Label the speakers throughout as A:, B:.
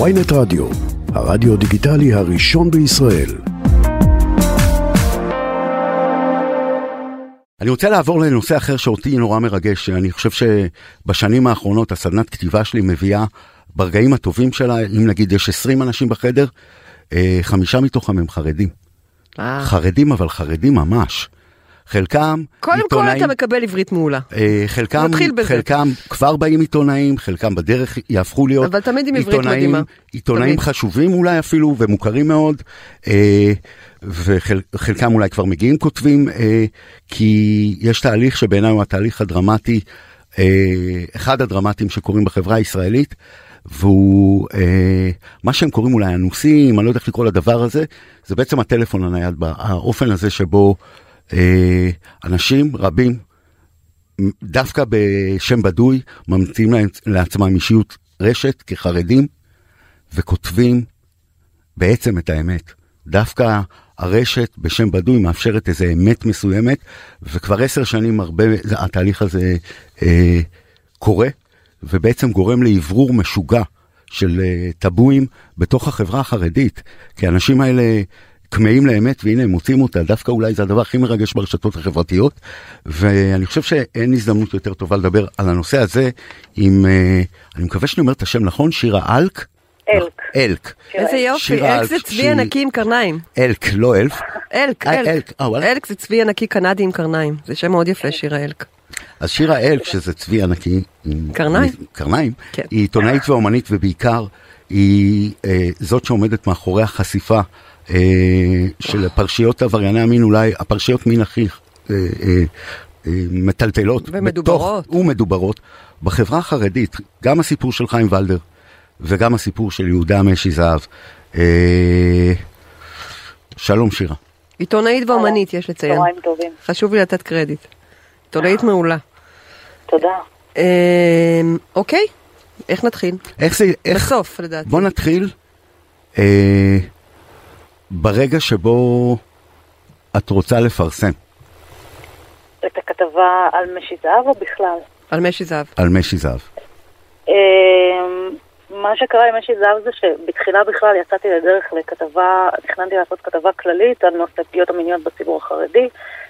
A: ויינט רדיו, הרדיו דיגיטלי הראשון בישראל.
B: אני רוצה לעבור לנושא אחר שאותי נורא מרגש, אני חושב שבשנים האחרונות הסדנת כתיבה שלי מביאה ברגעים הטובים שלה, אם נגיד יש 20 אנשים בחדר, אה, חמישה מתוכם הם חרדים.
C: אה.
B: חרדים אבל חרדים ממש. חלקם
C: קודם כל
B: עיתונאים,
C: אתה מקבל עברית מעולה.
B: אה, חלקם. חלקם כבר באים עיתונאים, חלקם בדרך יהפכו להיות
C: אבל תמיד עם עברית
B: עיתונאים,
C: מדהימה.
B: עיתונאים
C: תמיד.
B: חשובים אולי אפילו ומוכרים מאוד, אה, וחלקם אולי כבר מגיעים כותבים, אה, כי יש תהליך שבעיניי הוא התהליך הדרמטי, אה, אחד הדרמטיים שקורים בחברה הישראלית, והוא אה, מה שהם קוראים אולי אנוסים, אני לא יודע איך לקרוא לדבר הזה, זה בעצם הטלפון הנייד, האופן הזה שבו אנשים רבים דווקא בשם בדוי ממציאים לעצמם אישיות רשת כחרדים וכותבים בעצם את האמת. דווקא הרשת בשם בדוי מאפשרת איזו אמת מסוימת וכבר עשר שנים הרבה התהליך הזה אה, קורה ובעצם גורם לאוורור משוגע של אה, בתוך החברה החרדית כי האנשים האלה כמהים לאמת והנה הם מוצאים אותה דווקא אולי זה הדבר הכי מרגש ברשתות החברתיות ואני חושב שאין הזדמנות יותר טובה לדבר על הנושא הזה עם אה, אני מקווה שאני אומר את השם נכון שירה אלק
D: אלק.
B: אלק
C: איזה יופי,
B: שירה
C: אלק זה צבי ענקי עם קרניים.
B: אלק לא אלף
C: אלק,
B: אה,
C: אלק.
B: אלק, אה.
C: אלק זה צבי ענקי קנדי עם קרניים. זה שם מאוד יפה, שירה אלק.
B: אז שירה אלק שזה צבי ענקי עם
C: קרניים.
B: קרניים
C: כן.
B: היא עיתונאית ואומנית ובעיקר היא אה, זאת שעומדת מאחורי החשיפה של פרשיות עברייני המין אולי הפרשיות מין הכי אה, אה, אה, מטלטלות
C: ומדוברות.
B: בתוך, ומדוברות בחברה החרדית גם הסיפור של חיים ולדר וגם הסיפור של יהודה משי זהב. אה, שלום שירה.
C: עיתונאית ואומנית, יש לציין.
D: צהריים טובים.
C: חשוב לי לתת קרדיט. עיתונאית מעולה.
D: תודה.
C: אמ, אוקיי, איך נתחיל?
B: איך זה, איך,
C: בסוף, לדעתי.
B: בוא נתחיל אה, ברגע שבו את רוצה לפרסם
D: את הכתבה על משי זהב או בכלל?
C: על משי זהב.
B: על משי זהב.
D: אמ, מה שקרה עם משי זהב זה שבתחילה בכלל יצאתי לדרך לכתבה, תכננתי לעשות כתבה כללית על נושא פגיעות המיניות בציבור החרדי,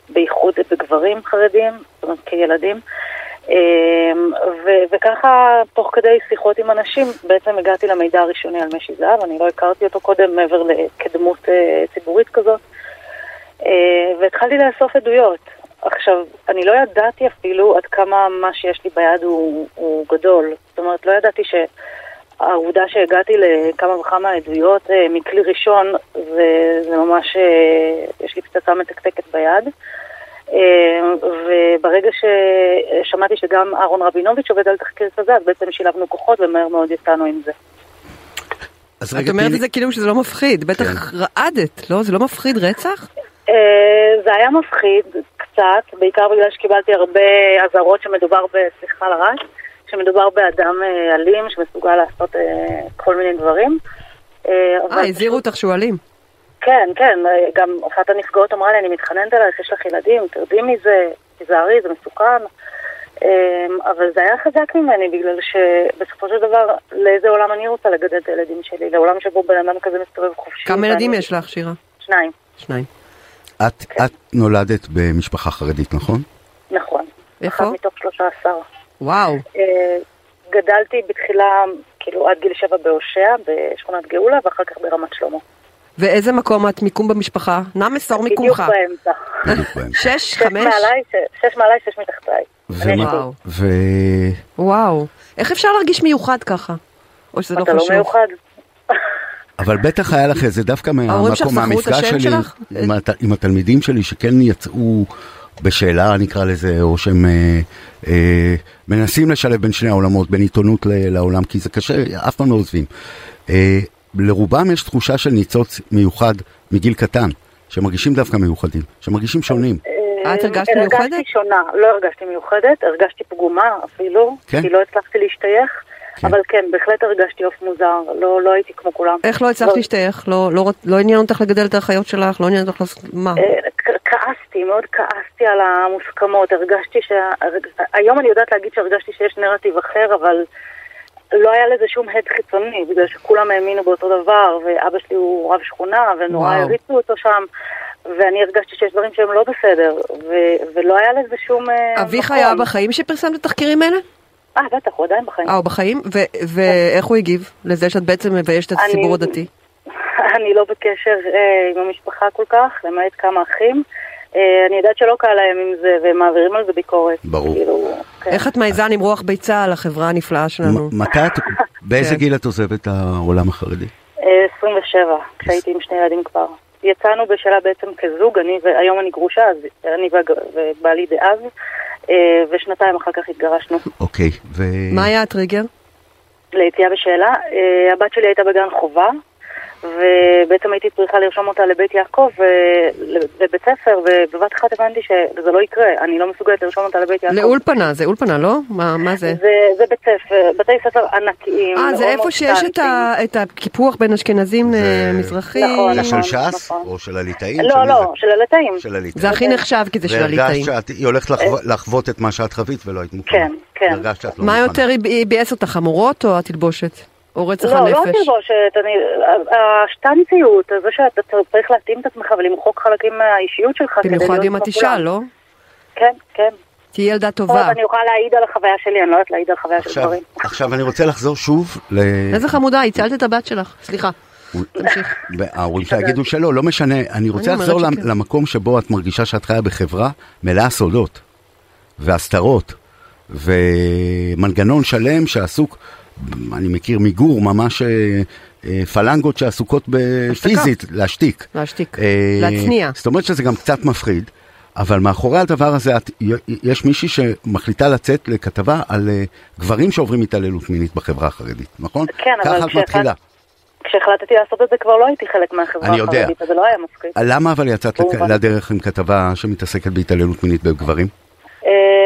D: בייחוד בגברים חרדים, זאת אומרת כילדים. אמ, ו- וככה, תוך כדי שיחות עם אנשים, בעצם הגעתי למידע הראשוני על משי זהב, אני לא הכרתי אותו קודם מעבר לכדמות אה, ציבורית כזאת, אה, והתחלתי לאסוף עדויות. עכשיו, אני לא ידעתי אפילו עד כמה מה שיש לי ביד הוא, הוא גדול. זאת אומרת, לא ידעתי שהעובדה שהגעתי לכמה וכמה עדויות אה, מכלי ראשון, זה, זה ממש, יש לי פצצה מתקתקת ביד. אה, וברגע ששמעתי שגם אהרון רבינוביץ' עובד על תחקיר כזה, אז בעצם שילבנו כוחות ומהר מאוד יצאנו עם זה.
B: אז
C: את
B: רגע,
C: אומרת
B: תני
C: את זה כאילו שזה לא מפחיד. בטח
B: כן.
C: רעדת, לא? זה לא מפחיד רצח?
D: אה, זה היה מפחיד קצת, בעיקר בגלל שקיבלתי הרבה אזהרות שמדובר, ב- סליחה על הרעש, שמדובר באדם אה, אלים שמסוגל לעשות אה, כל מיני דברים. אה,
C: הזהירו אותך שועלים.
D: כן, כן, אה, גם אחת הנפגעות אמרה לי, אני מתחננת אלייך, יש לך ילדים, תרדי מזה, תיזהרי, זה מסוכן. אה, אבל זה היה חזק ממני, בגלל שבסופו של דבר, לאיזה עולם אני רוצה לגדל את הילדים שלי? לעולם שבו בן אדם כזה מסתובב חופשי.
C: כמה ילדים
D: ואני-
C: יש לך, שירה?
D: שניים,
C: שניים.
B: את, את נולדת במשפחה חרדית, נכון?
D: נכון.
C: איפה?
D: אחת מתוך שלושה עשר.
C: וואו.
D: אה, גדלתי בתחילה, כאילו עד גיל שבע בהושע, בשכונת גאולה, ואחר כך ברמת שלמה.
C: ואיזה מקום את מיקום במשפחה? נא מסור מיקומך.
B: בדיוק באמצע.
C: שש, חמש?
D: שש מעליי, שש מתחתיי.
C: וואו.
B: ו...
C: וואו. איך אפשר להרגיש מיוחד ככה? או שזה לא
D: אתה לא
C: חשוב?
D: מיוחד?
B: אבל בטח היה לך איזה דווקא מהמקום, מהמפגש שלי? עם, הת, עם התלמידים שלי שכן יצאו בשאלה נקרא לזה, או שהם אה, אה, מנסים לשלב בין שני העולמות, בין עיתונות ל- לעולם, כי זה קשה, אף פעם לא עוזבים. אה, לרובם יש תחושה של ניצוץ מיוחד מגיל קטן, שמרגישים דווקא מיוחדים, שמרגישים שונים.
C: את הרגשת
D: אה,
C: מיוחדת?
D: הרגשתי שונה, לא הרגשתי מיוחדת, הרגשתי פגומה אפילו,
B: כן?
D: כי לא הצלחתי להשתייך,
B: כן.
D: אבל כן, בהחלט הרגשתי עוף מוזר, לא לא הייתי כמו כולם.
C: איך לא הצלחת להשתייך? לא- לא לא עניין אותך לגדל את האחיות שלך? לא עניין אותך לעשות... מה?
D: אה, כעסתי, מאוד כעסתי על המוסכמות, הרגשתי ש... הרג- היום אני יודעת להגיד שהרגשתי שיש נרטיב אחר, אבל לא היה לזה שום הד חיצוני, בגלל שכולם האמינו באותו דבר, ואבא שלי הוא רב שכונה, ונורא. הריצו אותו שם, ואני הרגשתי שיש דברים שהם לא בסדר, ו- ולא היה לזה שום... אה,
C: אביך
D: מקום.
C: היה בחיים שפרסם את התחקירים האלה?
D: אה, בטח, הוא עדיין בחיים.
C: אה, הוא בחיים? ואיך הוא הגיב לזה שאת בעצם מביישת את הציבור הדתי?
D: אני לא בקשר אה, עם המשפחה כל כך, למעט כמה אחים. אה, אני יודעת שלא קל להם עם זה, והם מעבירים על זה ביקורת.
B: ברור.
D: כאילו, כן.
C: איך את מעיזה למרוח ביצה על החברה הנפלאה שלנו?
B: מתי את, באיזה
C: כן.
B: גיל את עוזבת את העולם החרדי?
D: אה, 27, כשהייתי עם שני ילדים כבר. יצאנו בשלה בעצם כזוג, אני והיום אני גרושה, אז אני ובעלי דאז, אה, ושנתיים אחר כך התגרשנו.
B: אוקיי, ו...
C: מה היה הטריגר?
D: ליציאה בשאלה. אה, הבת שלי הייתה בגן חובה, ובעצם הייתי צריכה לרשום אותה לבית יעקב, אה, לבית ספר, ובבת אחת הבנתי שזה לא יקרה, אני לא מסוגלת לרשום אותה לבית יעקב.
C: לאולפנה, זה אולפנה, לא? מה מה זה?
D: זה, זה בית ספר, בתי ספר ענקיים.
C: אה, זה איפה שיש את ה-. את הקיפוח בין אשכנזים
B: זה-
C: למזרחים.
D: נכון,
B: זה
D: נכון.
B: של ש"ס?
D: נכון.
B: או של הליטאים?
D: לא,
B: של
D: לא,
B: זה?
D: של הליטאים.
B: של הליטאים.
C: זה הכי נחשב כי זה של
B: והרגשת
C: הליטאים.
B: שאת- היא הולכת לחוות- לחוות את מה שאת חווית ולא היית מוכנה.
D: כן, כן.
B: הרגשת שאת לא
C: מה. יותר ביאס אותך, המורות או התלבושת? או רצח
D: לא, לא
C: הנפש?
D: התלבושת, אני, השטנציות, זה שאתה צריך להתאים את עצמך ולמחוק חלקים מהאישיות שלך. כדי
C: במיוחד אם את אישה. לא?
D: כן, כן.
C: תהיי ילדה
D: טוב,
C: טובה.
D: אני אוכל להעיד על החוויה שלי, אני לא יודעת להעיד על חוויה של
B: עכשיו,
D: גברים.
B: עכשיו אני רוצה לחזור שוב ל...
C: איזה חמודה, הצלת את הבת שלך. סליחה, תמשיך.
B: ההורים שלה יגידו שלא, לא משנה. אני רוצה לחזור. למקום שבו את מרגישה שאת חיה בחברה מלאה סודות והסתרות ומנגנון שלם שעסוק, אני מכיר מיגור, ממש אה, אה, פלנגות שעסוקות בפיזית, להשתיק.
C: להשתיק,
B: אה,
C: להצניע.
B: זאת אומרת שזה גם קצת מפחיד, אבל מאחורי הדבר הזה את, יש מישהי שמחליטה לצאת לכתבה על גברים שעוברים התעללות מינית בחברה החרדית, נכון?
D: כן, אבל
B: ככה את מתחילה.
D: כשהחלטתי לעשות את זה כבר לא הייתי חלק מהחברה
B: אני יודע.
D: החרדית, אז זה לא היה מפחיד.
B: למה אבל יצאת. לדרך עם כתבה שמתעסקת בהתעללות מינית בגברים?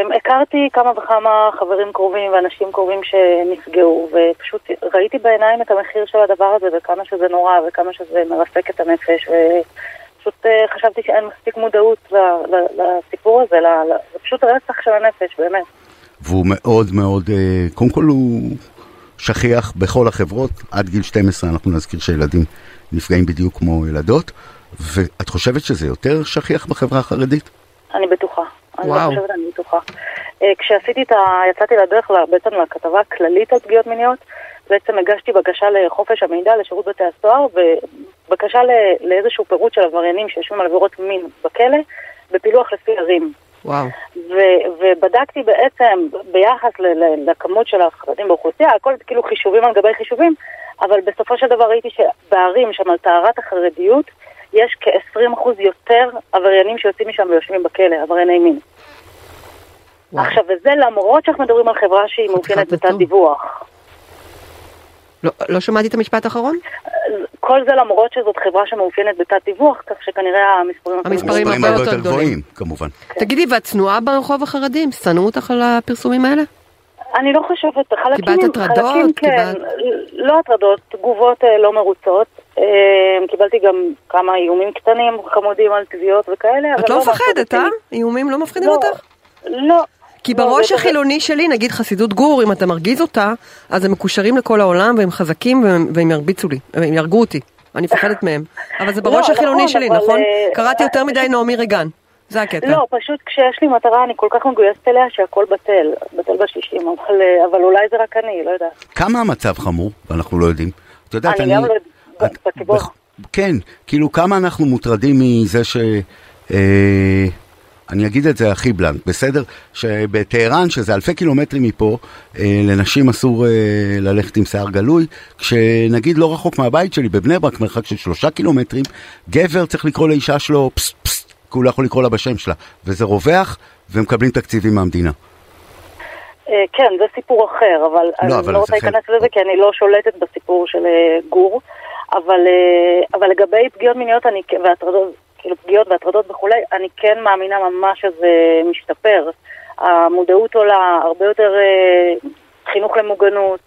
D: אמ, הכרתי כמה וכמה חברים קרובים ואנשים קרובים שנפגעו, ופשוט ראיתי בעיניים את המחיר של הדבר הזה וכמה שזה נורא וכמה שזה מרסק את הנפש, ופשוט אה, חשבתי שאין מספיק מודעות לסיפור הזה, זה פשוט רצח של הנפש, באמת.
B: והוא מאוד מאוד, אה, קודם כל הוא שכיח בכל החברות, עד גיל 12 אנחנו נזכיר שילדים נפגעים בדיוק כמו ילדות, ואת חושבת שזה יותר שכיח בחברה החרדית?
D: אני בטוחה. אני לא. חושבת, אני בטוחה. אה, כשעשיתי את ה... יצאתי לדרך בעצם לכתבה הכללית על פגיעות מיניות, בעצם הגשתי בקשה לחופש המידע לשירות בתי הסוהר, ובקשה לאיזשהו פירוט של עבריינים שיושבים על עבירות מין בכלא, בפילוח לפי ערים.
C: וואו.
D: ו- ובדקתי בעצם ביחס ל- ל- לכמות של החרדים באוכלוסייה, הכל כאילו חישובים על גבי חישובים, אבל בסופו של דבר ראיתי שבערים שם על טהרת החרדיות, יש כ-20% יותר עבריינים שיוצאים משם ויושבים בכלא, עברייני מין.
C: וואו.
D: עכשיו, וזה למרות שאנחנו מדברים על חברה שהיא מאופיינת בתת. דיווח.
C: לא- לא שמעתי את המשפט האחרון?
D: כל זה למרות שזאת חברה שמאופיינת בתת דיווח, כך שכנראה המספרים...
C: המספרים הרבה יותר גדולים.
B: כמובן.
C: תגידי, ואת צנועה ברחוב החרדים? שנאו אותך על הפרסומים האלה?
D: אני לא חושבת, חלקים,
C: קיבלת הטרדות?
D: חלקים כן,
C: קיבלת-
D: לא הטרדות, תגובות אה, לא מרוצות. אה, קיבלתי גם כמה איומים קטנים, חמודים על תביעות וכאלה, אבל
C: את לא
D: משהו
C: מפחדת, אה? איומים לא מפחידים
D: לא,
C: אותך?
D: לא.
C: כי
D: לא,
C: בראש
D: זה-
C: החילוני שלי, נגיד חסידות גור, אם אתה מרגיז אותה, אז הם מקושרים לכל העולם והם חזקים והם, והם ירביצו לי, הם יהרגו אותי. אני מפחדת מהם. אבל זה בראש
D: לא,
C: החילוני
D: נכון,
C: שלי,
D: אבל,
C: נכון?
D: אה,
C: קראתי יותר
D: אה,
C: מדי נעמי רגן. זה הקטע.
D: לא, פשוט כשיש לי מטרה אני כל כך מגויסת אליה שהכל בטל, בטל בשישים, אבל, אה, אבל אולי זה רק אני, לא יודעת.
B: כמה המצב חמור, ואנחנו לא יודעים. את יודעת,
D: אני גם לא יודעת,
B: את-
D: בציבור.
B: כן, כאילו כמה אנחנו מוטרדים מזה ש... אה, אני אגיד את זה הכי בלנק, בסדר? שבטהרן, שזה אלפי קילומטרים מפה, אה, לנשים אסור אה, ללכת עם שיער גלוי, כשנגיד לא רחוק מהבית שלי, בבני ברק, מרחק של שלושה קילומטרים, גבר צריך לקרוא לאישה שלו פסט פסט, כי הוא לא יכול לקרוא לה בשם שלה, וזה רווח, ומקבלים תקציבים מהמדינה.
D: אה, כן, זה סיפור אחר, אבל אני
B: אבל
D: לא רוצה להיכנס לזה כי אני לא שולטת בסיפור של אה, גור, אבל, אה, אבל לגבי פגיעות מיניות אני, והטרדות, כאילו פגיעות והטרדות וכולי, אני כן מאמינה ממש שזה משתפר. המודעות עולה, הרבה יותר אה, חינוך למוגנות.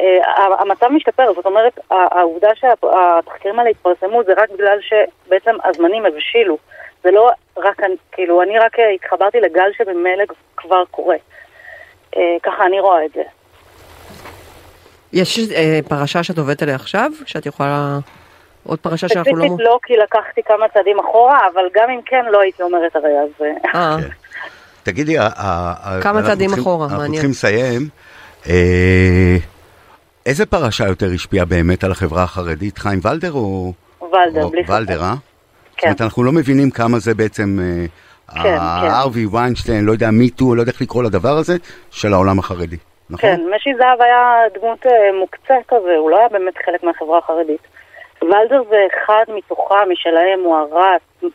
D: אה, המצב משתפר, זאת אומרת, העובדה שהתחקירים האלה התפרסמו זה רק בגלל שבעצם הזמנים הבשילו. זה לא רק, כאילו, אני רק התחברתי לגל שבמילא כבר קורה. אה, ככה אני רואה את זה.
C: יש אה, פרשה שאת עובדת עליה עכשיו, שאת יכולה... עוד פרשה שאנחנו לא...
D: ספציפית לא, כי לקחתי כמה צעדים אחורה, אבל גם אם כן, לא הייתי אומרת הרי, אז... אה,
C: אה,
B: כן. תגידי,
C: כמה
B: אנחנו
C: צעדים אחורה,
B: אנחנו
C: מעניין.
B: צריכים לסיים. איזה פרשה יותר השפיעה באמת על החברה החרדית? חיים ולדר או...
D: ולדר, בלי ספק.
B: ולדר, אה? זאת
D: כן.
B: אומרת, אנחנו לא מבינים כמה זה בעצם...
D: כן.
B: הארווי ויינשטיין, לא יודע, מיטו, לא יודע איך לקרוא לדבר הזה, של העולם החרדי. נכון?
D: כן, משי זהב היה דמות אה, מוקצה כזה, הוא לא היה באמת חלק מהחברה החרדית. ולדר זה אחד מתוכם, משלהם, הוא הרץ,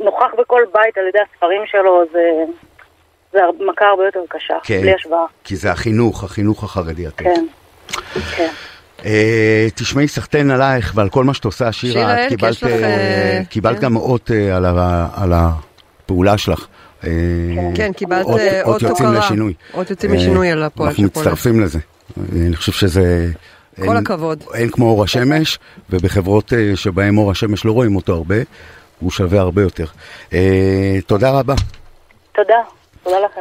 D: נוכח בכל בית על ידי הספרים שלו, זה, זה מכה הרבה יותר קשה,
B: כן.
D: בלי השוואה.
B: כי זה החינוך, החינוך החרדי. את
D: כן, כן.
B: אה, תשמעי סחטיין עלייך ועל כל מה שאת עושה, שירה,
C: שירה
B: את קיבלת, אה, קיבלת
C: כן.
B: גם אות אה, על ה- על הפעולה שלך. אה,
C: כן, קיבלת
B: אות-
C: אה,
B: אות יוצאים
C: הוקרה.
B: לשינוי.
C: אות יוצאים
B: אה,
C: לשינוי על הפועל
B: אנחנו
C: של פועל.
B: מצטרפים לזה. אה, אני חושב שזה...
C: כל הכבוד.
B: אין כמו אור השמש, ובחברות שבהן אור השמש לא רואים אותו הרבה, הוא שווה הרבה יותר. תודה רבה.
D: תודה, תודה לכם.